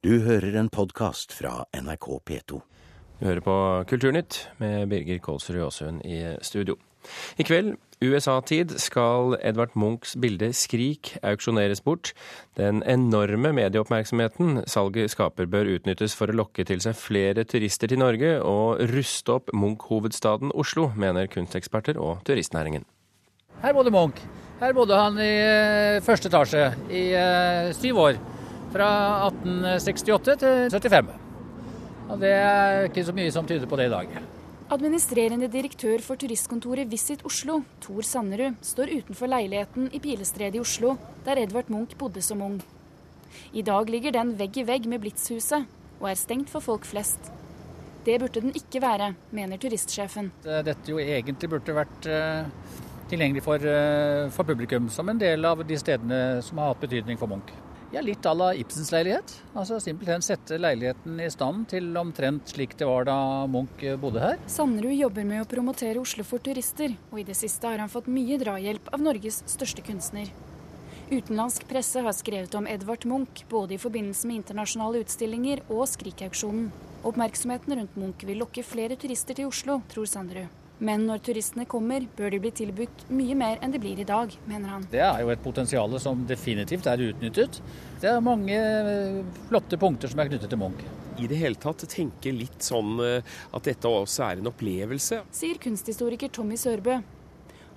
Du hører en podkast fra NRK P2. Du hører på Kulturnytt med Birger Kålsrud Aasund i studio. I kveld, USA-tid, skal Edvard Munchs bilde 'Skrik' auksjoneres bort. Den enorme medieoppmerksomheten salget skaper, bør utnyttes for å lokke til seg flere turister til Norge og ruste opp Munch-hovedstaden Oslo, mener kunsteksperter og turistnæringen. Her bodde Munch. Her bodde han i eh, første etasje i eh, syv år. Fra 1868 til 75. Og det er ikke så mye som tyder på det i dag. Administrerende direktør for turistkontoret Visit Oslo, Tor Sannerud, står utenfor leiligheten i Pilestredet i Oslo, der Edvard Munch bodde som ung. I dag ligger den vegg i vegg med Blitzhuset, og er stengt for folk flest. Det burde den ikke være, mener turistsjefen. Dette jo egentlig burde vært eh, tilgjengelig for, eh, for publikum, som en del av de stedene som har hatt betydning for Munch. Ja, Litt à la Ibsens leilighet. Altså Simpelthen sette leiligheten i stand til omtrent slik det var da Munch bodde her. Sanderud jobber med å promotere Oslo for turister, og i det siste har han fått mye drahjelp av Norges største kunstner. Utenlandsk presse har skrevet om Edvard Munch, både i forbindelse med internasjonale utstillinger og Skrik-auksjonen. Oppmerksomheten rundt Munch vil lokke flere turister til Oslo, tror Sanderud. Men når turistene kommer, bør de bli tilbudt mye mer enn de blir i dag, mener han. Det er jo et potensial som definitivt er utnyttet. Det er mange eh, flotte punkter som er knyttet til Munch. I det hele tatt tenke litt sånn eh, at dette også er en opplevelse. Sier kunsthistoriker Tommy Sørbø.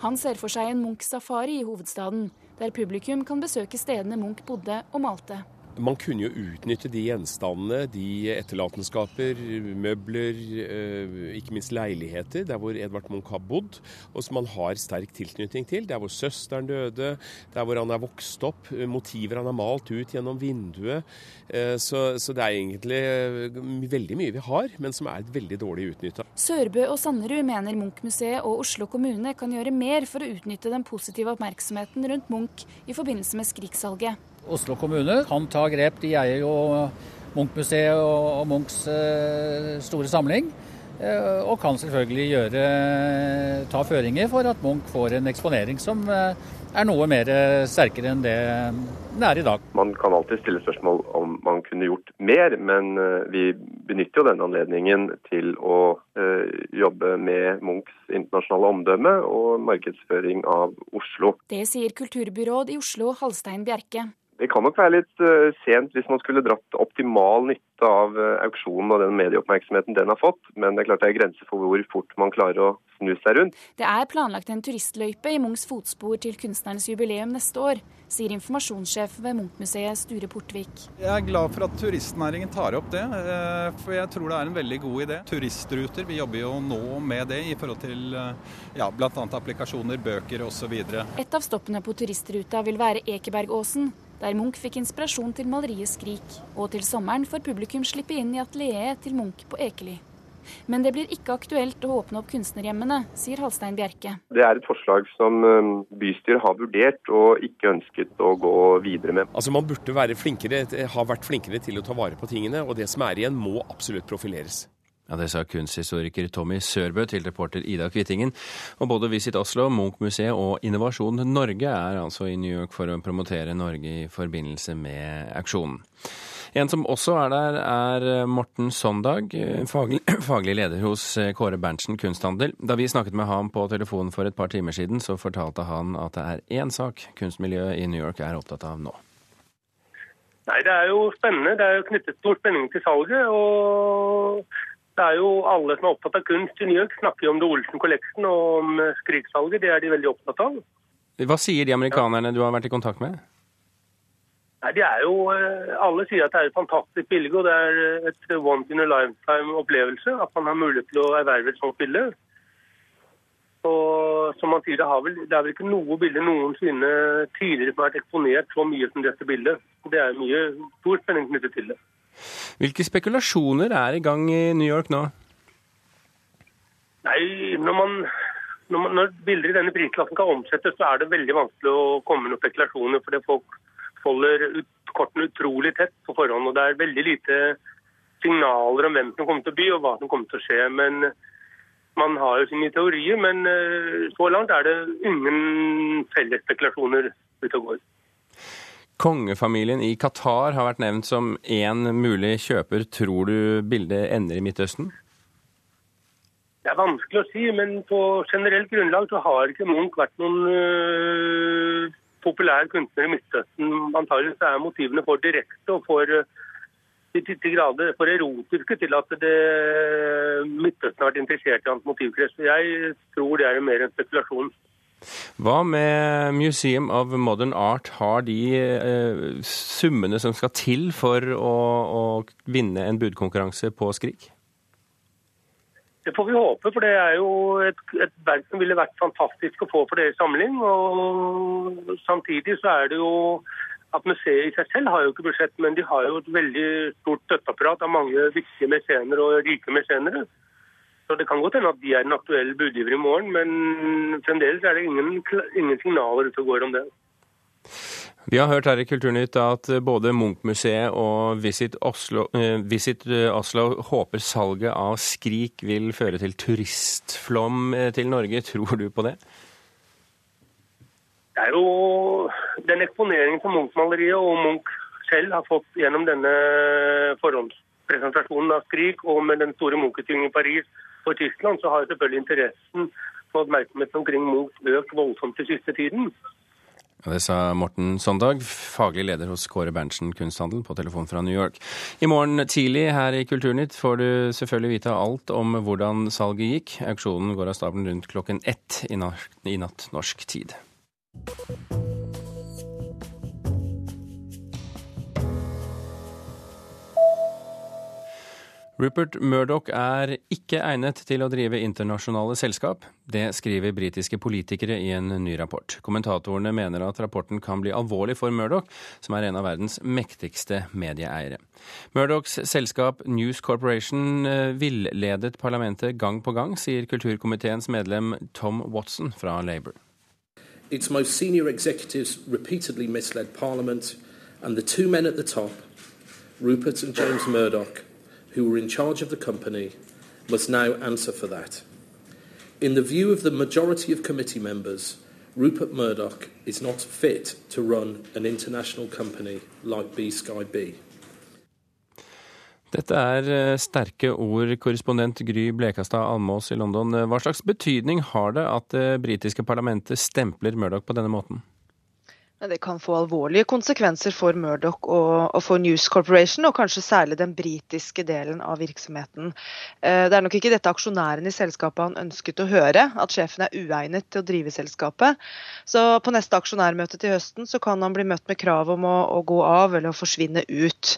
Han ser for seg en Munch-safari i hovedstaden, der publikum kan besøke stedene Munch bodde og malte. Man kunne jo utnytte de gjenstandene, de etterlatenskaper, møbler, eh, ikke minst leiligheter, der hvor Edvard Munch har bodd, og som han har sterk tilknytning til. Der hvor søsteren døde, der hvor han er vokst opp, motiver han har malt ut gjennom vinduet. Eh, så, så det er egentlig eh, veldig mye vi har, men som er veldig dårlig utnytta. Sørbø og Sannerud mener Munch-museet og Oslo kommune kan gjøre mer for å utnytte den positive oppmerksomheten rundt Munch i forbindelse med Skrik-salget. Oslo kommune kan ta grep. De eier jo Munch-museet og Munchs eh, store samling. Eh, og kan selvfølgelig gjøre, ta føringer for at Munch får en eksponering som eh, er noe mer sterkere enn det den er i dag. Man kan alltid stille spørsmål om man kunne gjort mer, men vi benytter jo denne anledningen til å jobbe med Munchs internasjonale omdømme og markedsføring av Oslo. Det sier kulturbyråd i Oslo, Halstein Bjerke. Det kan nok være litt uh, sent hvis man skulle dratt optimal nytte av uh, auksjonen og den medieoppmerksomheten den har fått, men det er klart det er grenser for hvor fort man klarer å snu seg rundt. Det er planlagt en turistløype i Munchs fotspor til kunstnerens jubileum neste år, sier informasjonssjef ved Munch-museet Sture Portvik. Jeg er glad for at turistnæringen tar opp det, uh, for jeg tror det er en veldig god idé. Turistruter, vi jobber jo nå med det i forhold til ja, bl.a. applikasjoner, bøker osv. Et av stoppene på turistruta vil være Ekebergåsen der Munch fikk inspirasjon til maleriet 'Skrik'. Og til sommeren får publikum slippe inn i atelieret til Munch på Ekely. Men det blir ikke aktuelt å åpne opp kunstnerhjemmene, sier Halstein Bjerke. Det er et forslag som um, bystyret har vurdert og ikke ønsket å gå videre med. Altså Man burde være flinkere, ha vært flinkere til å ta vare på tingene, og det som er igjen må absolutt profileres. Ja, Det sa kunsthistoriker Tommy Sørbø til reporter Ida Kvittingen. Og både Visit Oslo, Munch-museet og Innovasjon Norge er altså i New York for å promotere Norge i forbindelse med auksjonen. En som også er der, er Morten Sondag, faglig, faglig, leder hos Kåre Berntsen kunsthandel. Da vi snakket med ham på telefonen for et par timer siden, så fortalte han at det er én sak kunstmiljøet i New York er opptatt av nå. Nei, Det er jo spennende. Det er jo knyttet stor spenning til salget. og det er jo Alle som er opptatt av kunst i New York, snakker jo om The Olsen Collection og om eh, Skriksalget. Det er de veldig opptatt av. Hva sier de amerikanerne du har vært i kontakt med? Nei, de er jo, eh, Alle sier at det er et fantastisk bilde, og det er eh, et one in a lifetime-opplevelse. At man har mulighet til å erverve et sånt bilde. Og som man sier, det, vel, det, er vel ikke noe bilde noensinne tidligere som har vært eksponert så mye som dette bildet. Det er mye stor spenning knyttet til det. Hvilke spekulasjoner er i gang i New York nå? Nei, når, man, når, man, når bilder i denne prisklassen kan omsettes, så er det veldig vanskelig å komme med noen spekulasjoner. Fordi folk holder ut, kortene utrolig tett på forhånd. Og det er veldig lite signaler om hvem som kommer til å by og hva som kommer til å skje. Men man har jo sine teorier. Men eh, så langt er det ingen felles spekulasjoner ute og går. Kongefamilien i Qatar har vært nevnt som én mulig kjøper. Tror du bildet ender i Midtøsten? Det er vanskelig å si, men på generelt grunnlag så har ikke Munch vært noen øh, populær kunstner i Midtøsten. Antakelig er motivene for direkte og for uh, til, til grader for erotiske til at det, Midtøsten har vært interessert i hans motivkrets. Jeg tror det er mer en spekulasjon. Hva med Museum of Modern Art? Har de eh, summene som skal til for å, å vinne en budkonkurranse på Skrik? Det får vi håpe, for det er jo et, et, verk som ville vært fantastisk å få for deres samling. Og samtidig så er det jo at museet i seg selv har jo ikke budsjett, men de har jo et veldig stort støtteapparat av mange viktige mesener og rike mesenere. Så det kan godt hende at de er en aktuell budgiver i morgen, men fremdeles er det ingen, ingen signaler ute og går om det. Vi har hørt her i Kulturnytt at både Munch-museet og Visit Oslo, eh, Visit eh, Oslo, håper salget av Skrik vil føre til turistflom eh, til Norge. Tror du på det? Det er jo den eksponeringen som Munch-maleriet og Munch selv har fått gjennom denne forhåndspresentasjonen av Skrik, og med den store Munch-utstillingen i Paris for Tyskland, så har selvfølgelig interessen for oppmerksomheten omkring Munch økt voldsomt den siste tiden. Det sa Morten Sondag, faglig leder hos Kåre Berntsen kunsthandel, på telefon fra New York. I morgen tidlig her i Kulturnytt får du selvfølgelig vite alt om hvordan salget gikk. Auksjonen går av stabelen rundt klokken ett i natt norsk tid. Rupert Murdoch er ikke egnet til å drive internasjonale selskap. Det skriver britiske politikere i en ny rapport. Kommentatorene mener at rapporten kan bli alvorlig for Murdoch, som er en av verdens mektigste medieeiere. Murdochs selskap News Corporation eh, villedet parlamentet gang på gang, sier kulturkomiteens medlem Tom Watson fra Labour. Its most senior executives repeatedly misled Parliament, and the two men at the top, Rupert and James Murdoch, who were in charge of the company must now answer for that. In the view of the majority of committee members, Rupert Murdoch is not fit to run an international company like B Sky B. Dette er eh, sterke ord, korrespondent Gry Blekastad Almås i London. Hva slags betydning har det at det britiske parlamentet stempler Murdoch på denne måten? Det kan få alvorlige konsekvenser for Murdoch og, og, for News Corporation, og kanskje særlig den britiske delen av virksomheten. Eh, det er nok ikke dette aksjonæren i selskapet han ønsket å høre, at sjefen er uegnet til å drive selskapet. Så på neste aksjonærmøte til høsten så kan han bli møtt med krav om å, å gå av eller å forsvinne ut.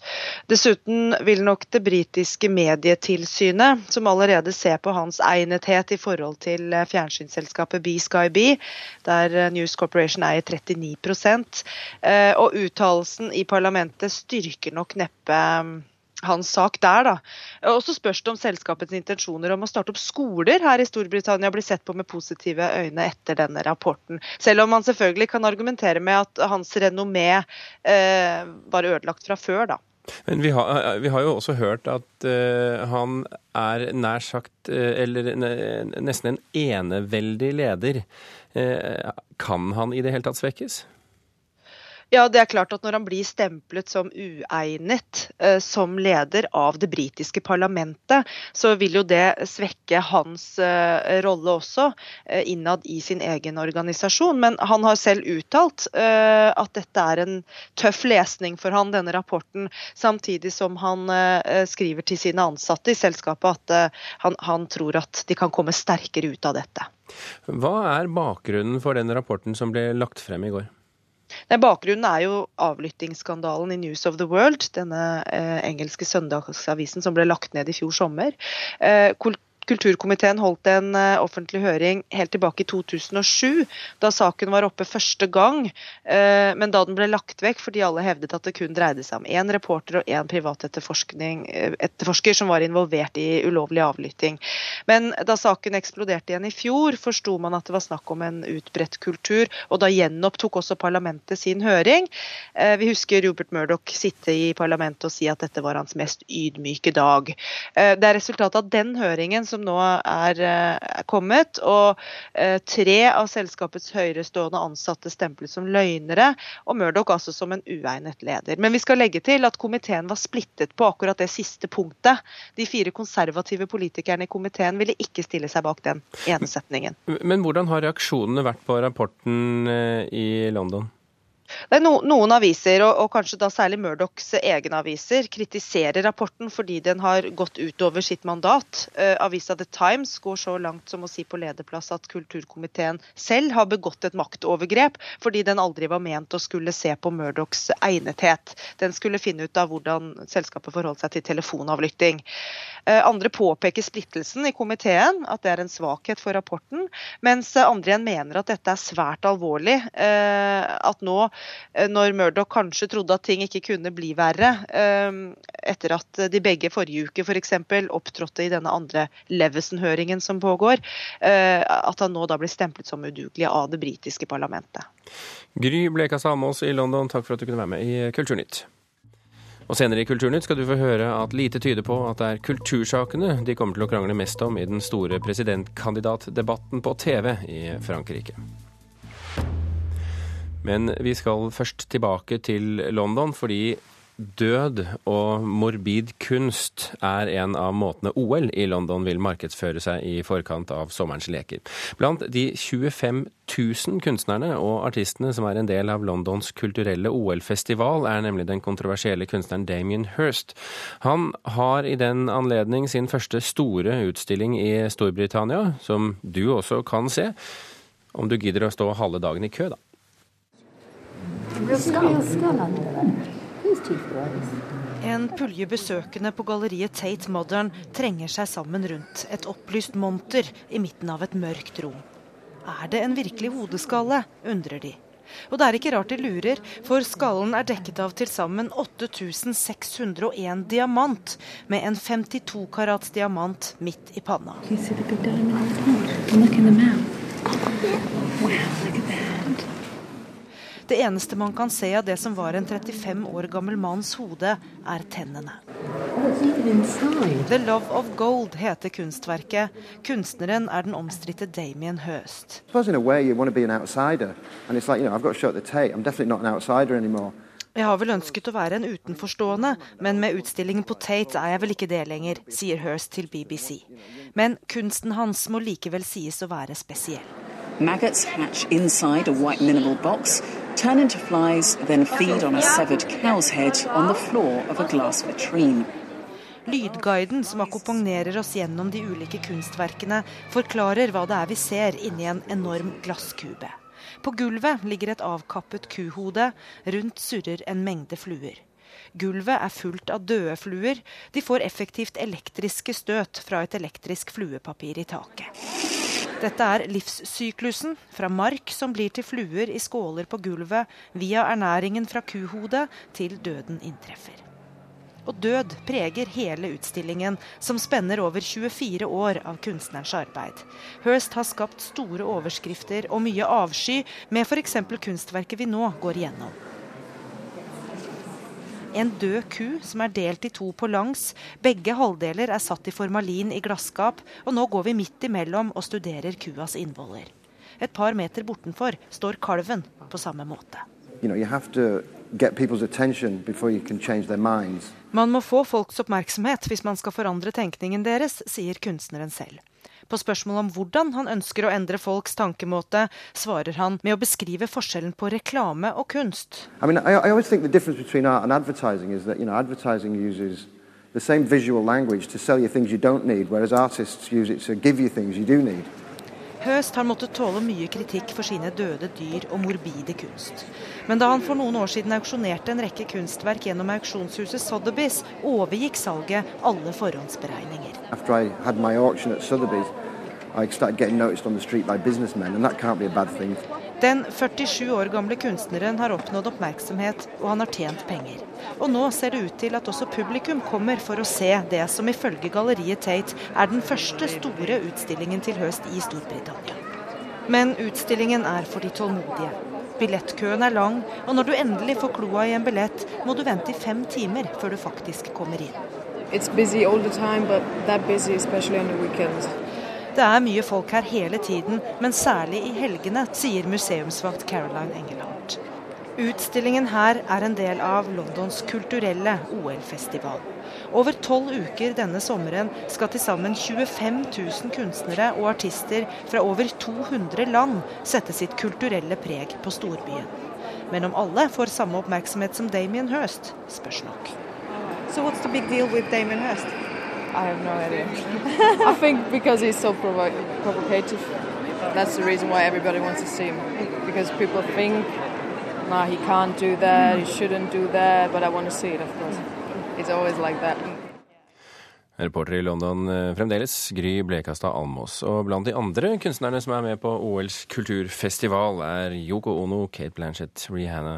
Dessuten vil nok det britiske medietilsynet, som allerede ser på hans egnethet i forhold til eh, fjernsynsselskapet B Sky B, der eh, News Corporation eier 39 Eh, og uttalelsen i parlamentet styrker nok neppe mm, hans sak der. da. Og Så spørs det om selskapets intensjoner om å starte opp skoler her i Storbritannia blir sett på med positive øyne etter denne rapporten. Selv om man selvfølgelig kan argumentere med at hans renommé eh, var ødelagt fra før. da. Men vi har, eh, vi har, jo også hørt at uh, han er nær sagt, uh, eller nesten en eneveldig leder. Kan han i det hele tatt svekkes? Ja, det er klart at Når han blir stemplet som uegnet eh, som leder av det britiske parlamentet, så vil jo det svekke hans eh, rolle også eh, innad i sin egen organisasjon. Men han har selv uttalt eh, at dette er en tøff lesning for han, denne rapporten. Samtidig som han eh, skriver til sine ansatte i selskapet at eh, han, han tror at de kan komme sterkere ut av dette. Hva er bakgrunnen for den rapporten som ble lagt frem i går? Nei, bakgrunnen er jo avlyttingsskandalen i News of the World, denne eh, engelske søndagsavisen som ble lagt ned i fjor sommer. Eh, Kulturkomiteen holdt en eh, offentlig høring helt tilbake i 2007, da saken var oppe første gang. Eh, men da den ble lagt vekk fordi alle hevdet at det kun dreide seg om én reporter og én privat eh, som var involvert i ulovlig avlytting. Men da saken eksploderte igjen i fjor, forsto man at det var snakk om en utbredt kultur, og da gjenopptok også parlamentet sin høring. Vi husker Robert Murdoch sitte i parlamentet og si at dette var hans mest ydmyke dag. Det er resultatet av den høringen som som nå er, er kommet. Og eh, tre av selskapets høyerestående ansatte stemplet som løgnere, og Murdoch altså som en uegnet leder. Men vi skal legge til at komiteen var splittet på akkurat det siste punktet. De fire konservative politikerne i komiteen ville ikke stille seg bak den ene setningen. Men hvordan har reaksjonene vært på rapporten eh, i London? Er no, noen aviser, og, og, kanskje da særlig Murdochs egne aviser, kritiserer rapporten fordi den har gått utover sitt mandat. Uh, avisa The Times går så langt som å si på lederplass at kulturkomiteen selv har begått et maktovergrep, fordi den aldri var ment å skulle se på Murdochs egnethet. Den skulle finne ut av hvordan selskapet forholdt seg til telefonavlytting. Uh, andre påpeker splittelsen i komiteen, at det er en svakhet for rapporten, mens andre igjen mener at dette er svært alvorlig. Uh, at nå Eh, når Murdoch kanskje trodde at ting ikke kunne bli verre, eh, etter at de begge forrige uke f.eks. For opptrådte i denne andre Levison-høringen som pågår, eh, at han nå da blir stemplet som udugelig av det britiske parlamentet. Gry Bleka Samås i London, takk for at du kunne være med i Kulturnytt. Og Senere i Kulturnytt skal du få høre at lite tyder på at det er kultursakene de kommer til å krangle mest om i den store presidentkandidatdebatten på TV i Frankrike. Men vi skal først tilbake til London, fordi død og morbid kunst er en av måtene OL i London vil markedsføre seg i forkant av sommerens leker. Blant de 25 000 kunstnerne og artistene som er en del av Londons kulturelle OL-festival, er nemlig den kontroversielle kunstneren Damien Hirst. Han har i den anledning sin første store utstilling i Storbritannia, som du også kan se, om du gidder å stå halve dagen i kø, da. En pulje besøkende på galleriet Tate Modern trenger seg sammen rundt et opplyst monter i midten av et mørkt rom. Er det en virkelig hodeskalle, undrer de. Og det er ikke rart de lurer, for skallen er dekket av til sammen 8601 diamant, med en 52 karats diamant midt i panna. At that. Det eneste man kan se av det som var en 35 år gammel manns hode, er tennene. The Love of Gold heter kunstverket. Kunstneren er den omstridte Damien Høst. Jeg har vel ønsket å være en utenforstående, men med utstillingen på Tate er jeg vel ikke det lenger, sier Hirst til BBC. Men kunsten hans må likevel sies å være spesiell. Maggots hatch inside a white minimal box, turn into flies, then feed on a severed cow's head on the floor of a glass vitrine. Lydguiden som akkompagnerer oss gjennom de ulike kunstverkene, forklarer hva det er vi ser inni en enorm glasskube. På gulvet ligger et avkappet kuhode, rundt surrer en mengde fluer. Gulvet er fullt av døde fluer. De får effektivt elektriske støt fra et elektrisk fluepapir i taket. Dette er livssyklusen fra mark som blir til fluer i skåler på gulvet, via ernæringen fra kuhodet til døden inntreffer. Og død preger hele utstillingen, som spenner over 24 år av kunstnerens arbeid. Hirst har skapt store overskrifter og mye avsky med f.eks. kunstverket vi nå går igjennom. En død ku som er delt i to på langs. Begge halvdeler er satt i formalin i glasskap, og nå går vi midt imellom og studerer kuas innvoller. Et par meter bortenfor står kalven på samme måte. You know, man må få folks oppmerksomhet hvis man skal forandre tenkningen deres, sier kunstneren selv. På spørsmål om hvordan han ønsker å endre folks tankemåte, svarer han med å beskrive forskjellen på reklame og kunst. I mean, I, I the same visual language to sell you things you don't need, whereas artists use it to give you things you do need. Høst har måttet tåle mye kritikk for sine døde dyr og morbide kunst. Men da han for noen år siden auksjonerte en rekke kunstverk gjennom auksjonshuset Sotheby's, overgikk salget alle forhåndsberegninger. Den 47 år gamle kunstneren har oppnådd oppmerksomhet, og han har tjent penger. Og nå ser det ut til at også publikum kommer for å se det som ifølge galleriet Tate er den første store utstillingen til høst i Storbritannia. Men utstillingen er for de tålmodige. Billettkøen er lang, og når du endelig får kloa i en billett, må du vente i fem timer før du faktisk kommer inn. It's busy all the time, but that busy, especially on the weekends. Det er mye folk her hele tiden, men særlig i helgene, sier museumsvakt Caroline Engeland. Utstillingen her er en del av Londons kulturelle OL-festival. Over tolv uker denne sommeren skal til sammen 25 000 kunstnere og artister fra over 200 land sette sitt kulturelle preg på storbyen. Men om alle får samme oppmerksomhet som Damien Hirst, spørs nok. So what's the big deal Damien Hirst? I have no idea. I think because he's so provo provocative. That's the reason why everybody wants to see him. Because people think, nah, he can't do that, he shouldn't do that, but I want to see it, of course. It's always like that. Reporter i London eh, fremdeles, Gry Blekastad Almås. Og blant de andre kunstnerne som er med på OLs kulturfestival, er Yoko Ono, Kate Blanchett, Rihanna,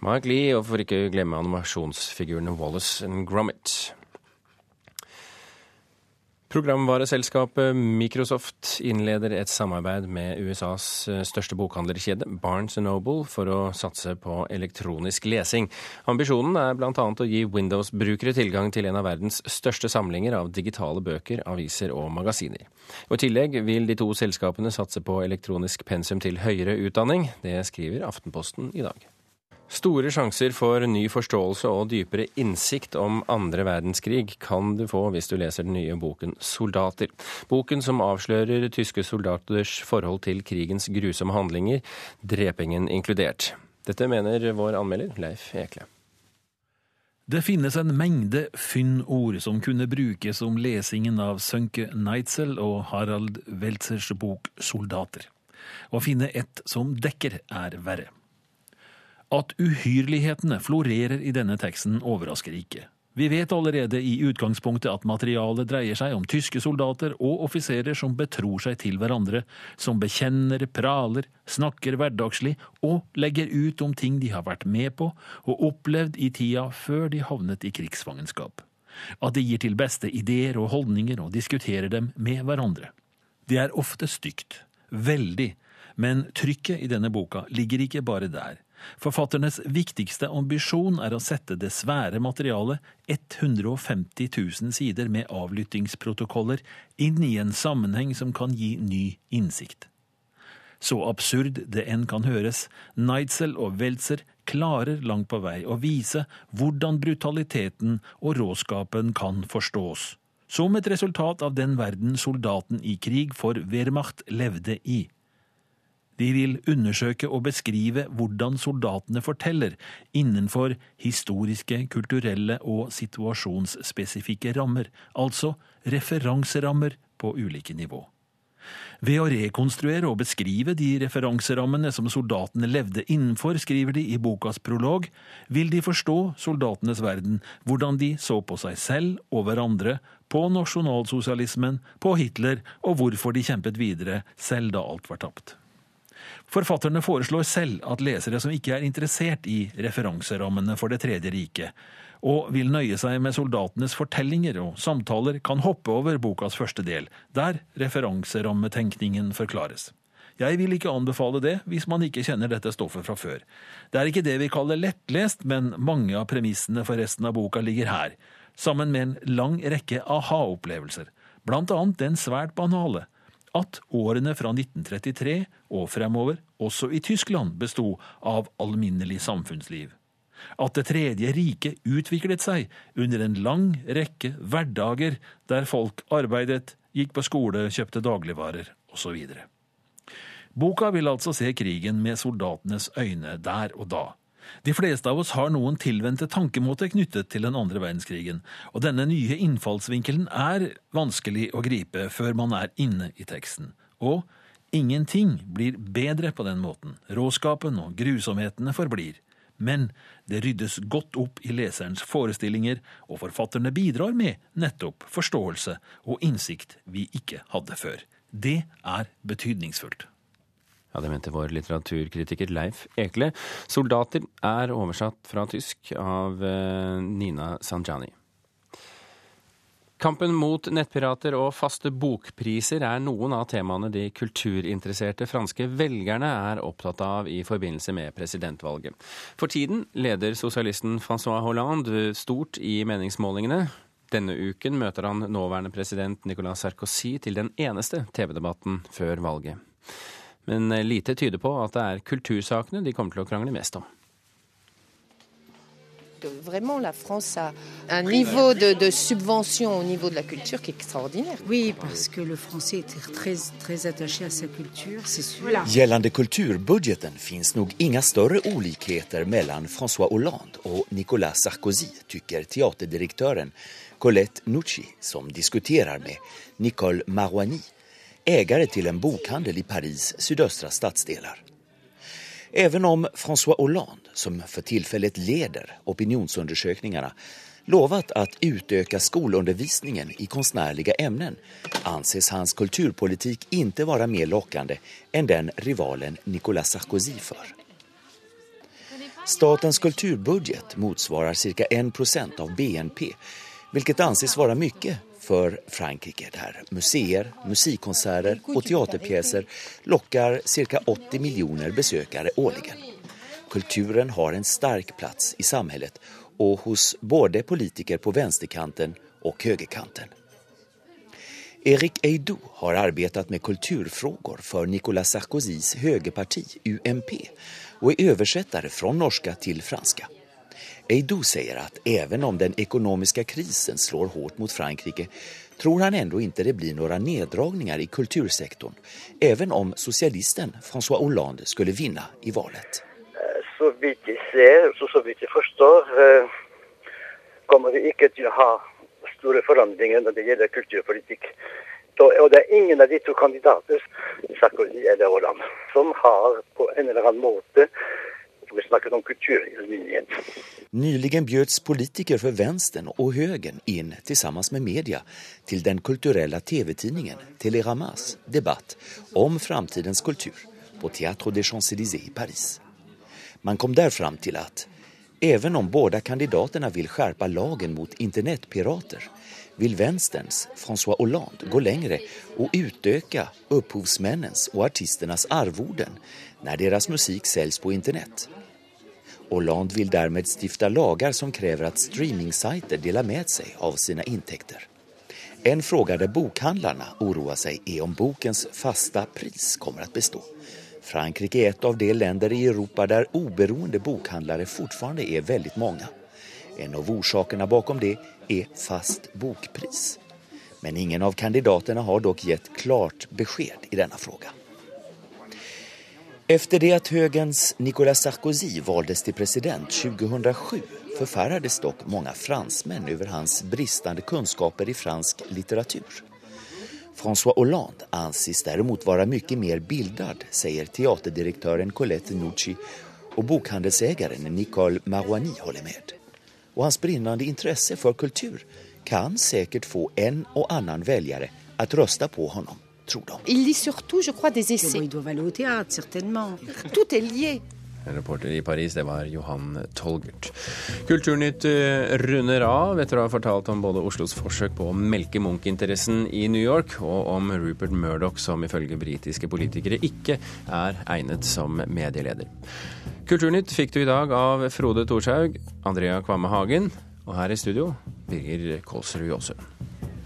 Mark Lee og for ikke å glemme animasjonsfigurene Wallace and Gromit. Programvareselskapet Microsoft innleder et samarbeid med USAs eh, største bokhandlerkjede, Barnes Noble, for å satse på elektronisk lesing. Ambisjonen er bl.a. å gi Windows-brukere tilgang til en av verdens største samlinger av digitale bøker, aviser og magasiner. Og I tillegg vil de to selskapene satse på elektronisk pensum til høyere utdanning. Det skriver Aftenposten i dag. Store sjanser for ny forståelse og dypere innsikt om andre verdenskrig kan du få hvis du leser den nye boken 'Soldater'. Boken som avslører tyske soldaters forhold til krigens grusomme handlinger, drepingen inkludert. Dette mener vår anmelder Leif Ekle. Det finnes en mengde fyndord som kunne brukes om lesingen av Sønke Neitzel og Harald Weltzers bok 'Soldater'. Å finne ett som dekker, er verre. At uhyrlighetene florerer i denne teksten overrasker ikke. Vi vet allerede i utgangspunktet at materialet dreier seg om tyske soldater og offiserer som betror seg til hverandre, som bekjenner, praler, snakker hverdagslig og legger ut om ting de har vært med på og opplevd i tida før de havnet i krigsfangenskap. At de gir til beste ideer og holdninger og diskuterer dem med hverandre. Det er ofte stygt. Veldig. Men trykket i denne boka ligger ikke bare der. Forfatternes viktigste ambisjon er å sette det svære materialet, 150 000 sider med avlyttingsprotokoller, inn i en sammenheng som kan gi ny innsikt. Så absurd det enn kan høres, Neitzel og Weltzer klarer langt på vei å vise hvordan brutaliteten og råskapen kan forstås, som et resultat av den verden soldaten i krig for Wehrmacht levde i. De vil undersøke og beskrive hvordan soldatene forteller, innenfor historiske, kulturelle og situasjonsspesifikke rammer, altså referanserammer på ulike nivå. Ved å rekonstruere og beskrive de referanserammene som soldatene levde innenfor, skriver de i bokas prolog, vil de forstå soldatenes verden, hvordan de så på seg selv og hverandre, på nasjonalsosialismen, på Hitler og hvorfor de kjempet videre, selv da alt var tapt. Forfatterne foreslår selv at lesere som ikke er interessert i referanserammene for Det tredje riket, og vil nøye seg med soldatenes fortellinger og samtaler, kan hoppe over bokas første del, der referanserammetenkningen forklares. Jeg vil ikke anbefale det hvis man ikke kjenner dette stoffet fra før. Det er ikke det vi kaller lettlest, men mange av premissene for resten av boka ligger her, sammen med en lang rekke aha-opplevelser, blant annet den svært banale at årene fra 1933 og fremover, også i Tyskland, besto av alminnelig samfunnsliv. At Det tredje riket utviklet seg under en lang rekke hverdager der folk arbeidet, gikk på skole, kjøpte dagligvarer osv. Boka vil altså se krigen med soldatenes øyne der og da. De fleste av oss har noen tilvendte tankemåter knyttet til den andre verdenskrigen, og denne nye innfallsvinkelen er vanskelig å gripe før man er inne i teksten. Og ingenting blir bedre på den måten. Råskapen og grusomhetene forblir. Men det ryddes godt opp i leserens forestillinger, og forfatterne bidrar med nettopp forståelse og innsikt vi ikke hadde før. Det er betydningsfullt. Ja, Det mente vår litteraturkritiker Leif Ekle. 'Soldater' er oversatt fra tysk av eh, Nina Sanjani. Kampen mot nettpirater og faste bokpriser er noen av temaene de kulturinteresserte franske velgerne er opptatt av i forbindelse med presidentvalget. For tiden leder sosialisten Francois Hollande stort i meningsmålingene. Denne uken møter han nåværende president Nicolas Sarkozy til den eneste TV-debatten før valget. Men lite tyder på at det er kultursakene de kommer til å krangle mest om. Vraiment, la France a un niveau de, de, subvention au niveau de la culture qui est extraordinaire. Oui, parce que le français est très, très attaché à sa culture, c'est sûr. Gällande kulturbudgeten finns nog inga större olikheter mellan François Hollande och Nicolas Sarkozy, tycker teaterdirektören Colette Nucci som diskuterar med Nicole Marouani, ägare till en bokhandel i Paris sydöstra stadsdelar. Även om François Hollande, som för tillfället leder opinionsundersökningarna, lovat att utöka skolundervisningen i konstnärliga ämnen anses hans kulturpolitik inte vara mer lockande än den rivalen Nicolas Sarkozy för. Statens kulturbudget motsvarar cirka 1% av BNP, vilket anses vara mycket för Frankrike där museer, musikkonserter och teaterpjäser lockar cirka 80 miljoner besökare årligen. Kulturen har en stark plats i samhället och hos både politiker på vänsterkanten och högerkanten. Erik Eidou har arbetat med kulturfrågor för Nicolas Sarkozys högerparti UMP och är översättare från norska till franska. Eidou säger att även om den ekonomiska krisen slår hårt mot Frankrike tror han ändå inte det blir några neddragningar i kultursektorn, även om socialisten François Hollande skulle vinna i valet. Så vidt jeg ser, så, så vidt jeg forstår, eh, kommer vi ikke til å ha store forandringer når det gjelder kulturpolitikk. Og det er ingen av de to kandidater, Sarkozy eller Hollande, som har på en eller annen måte vi snakket om kulturlinjen. Nyligen bjöds politiker för vänstern och högern in tillsammans med media till den kulturella tv-tidningen Télérama's debatt om framtidens kultur på Teatro des Champs-Élysées i Paris. Man kom där fram till att även om båda kandidaterna vill skärpa lagen mot internetpirater vill vänsterns François Hollande gå längre och utöka upphovsmännens och artisternas arvoden när deras musik säljs på internet. Hollande vill därmed stifta lagar som kräver att streamingsajter delar med sig av sina intäkter. En fråga där bokhandlarna oroar sig är om bokens fasta pris kommer att bestå. Frankrike är ett av de länder i Europa där oberoende bokhandlare fortfarande är väldigt många. En av orsakerna bakom det är fast bokpris. Men ingen av kandidaterna har dock gett klart besked i denna fråga. Efter det att högens Nicolas Sarkozy valdes till president 2007 förfärades dock många fransmän över hans bristande kunskaper i fransk litteratur. François Hollande anses däremot vara mycket mer bildad, säger teaterdirektören Colette Nucci och bokhandelsägaren Nicole Marouani håller med. Och hans brinnande intresse för kultur kan säkert få en och annan väljare att rösta på honom. Il lit surtout, je crois, des essais. Ils doivent aller au théâtre, certainement. Tout est lié. Reporter i Paris, det var Johan Tolgert. Kulturnytt eh, runder av etter å ha fortalt om både Oslos forsøk på å melke Munch-interessen i New York, og om Rupert Murdoch, som ifølge britiske politikere ikke er egnet som medieleder. Kulturnytt fikk du i dag av Frode Thorshaug, Andrea Kvamme Hagen, og her i studio Birger Kolsrud Jåsund.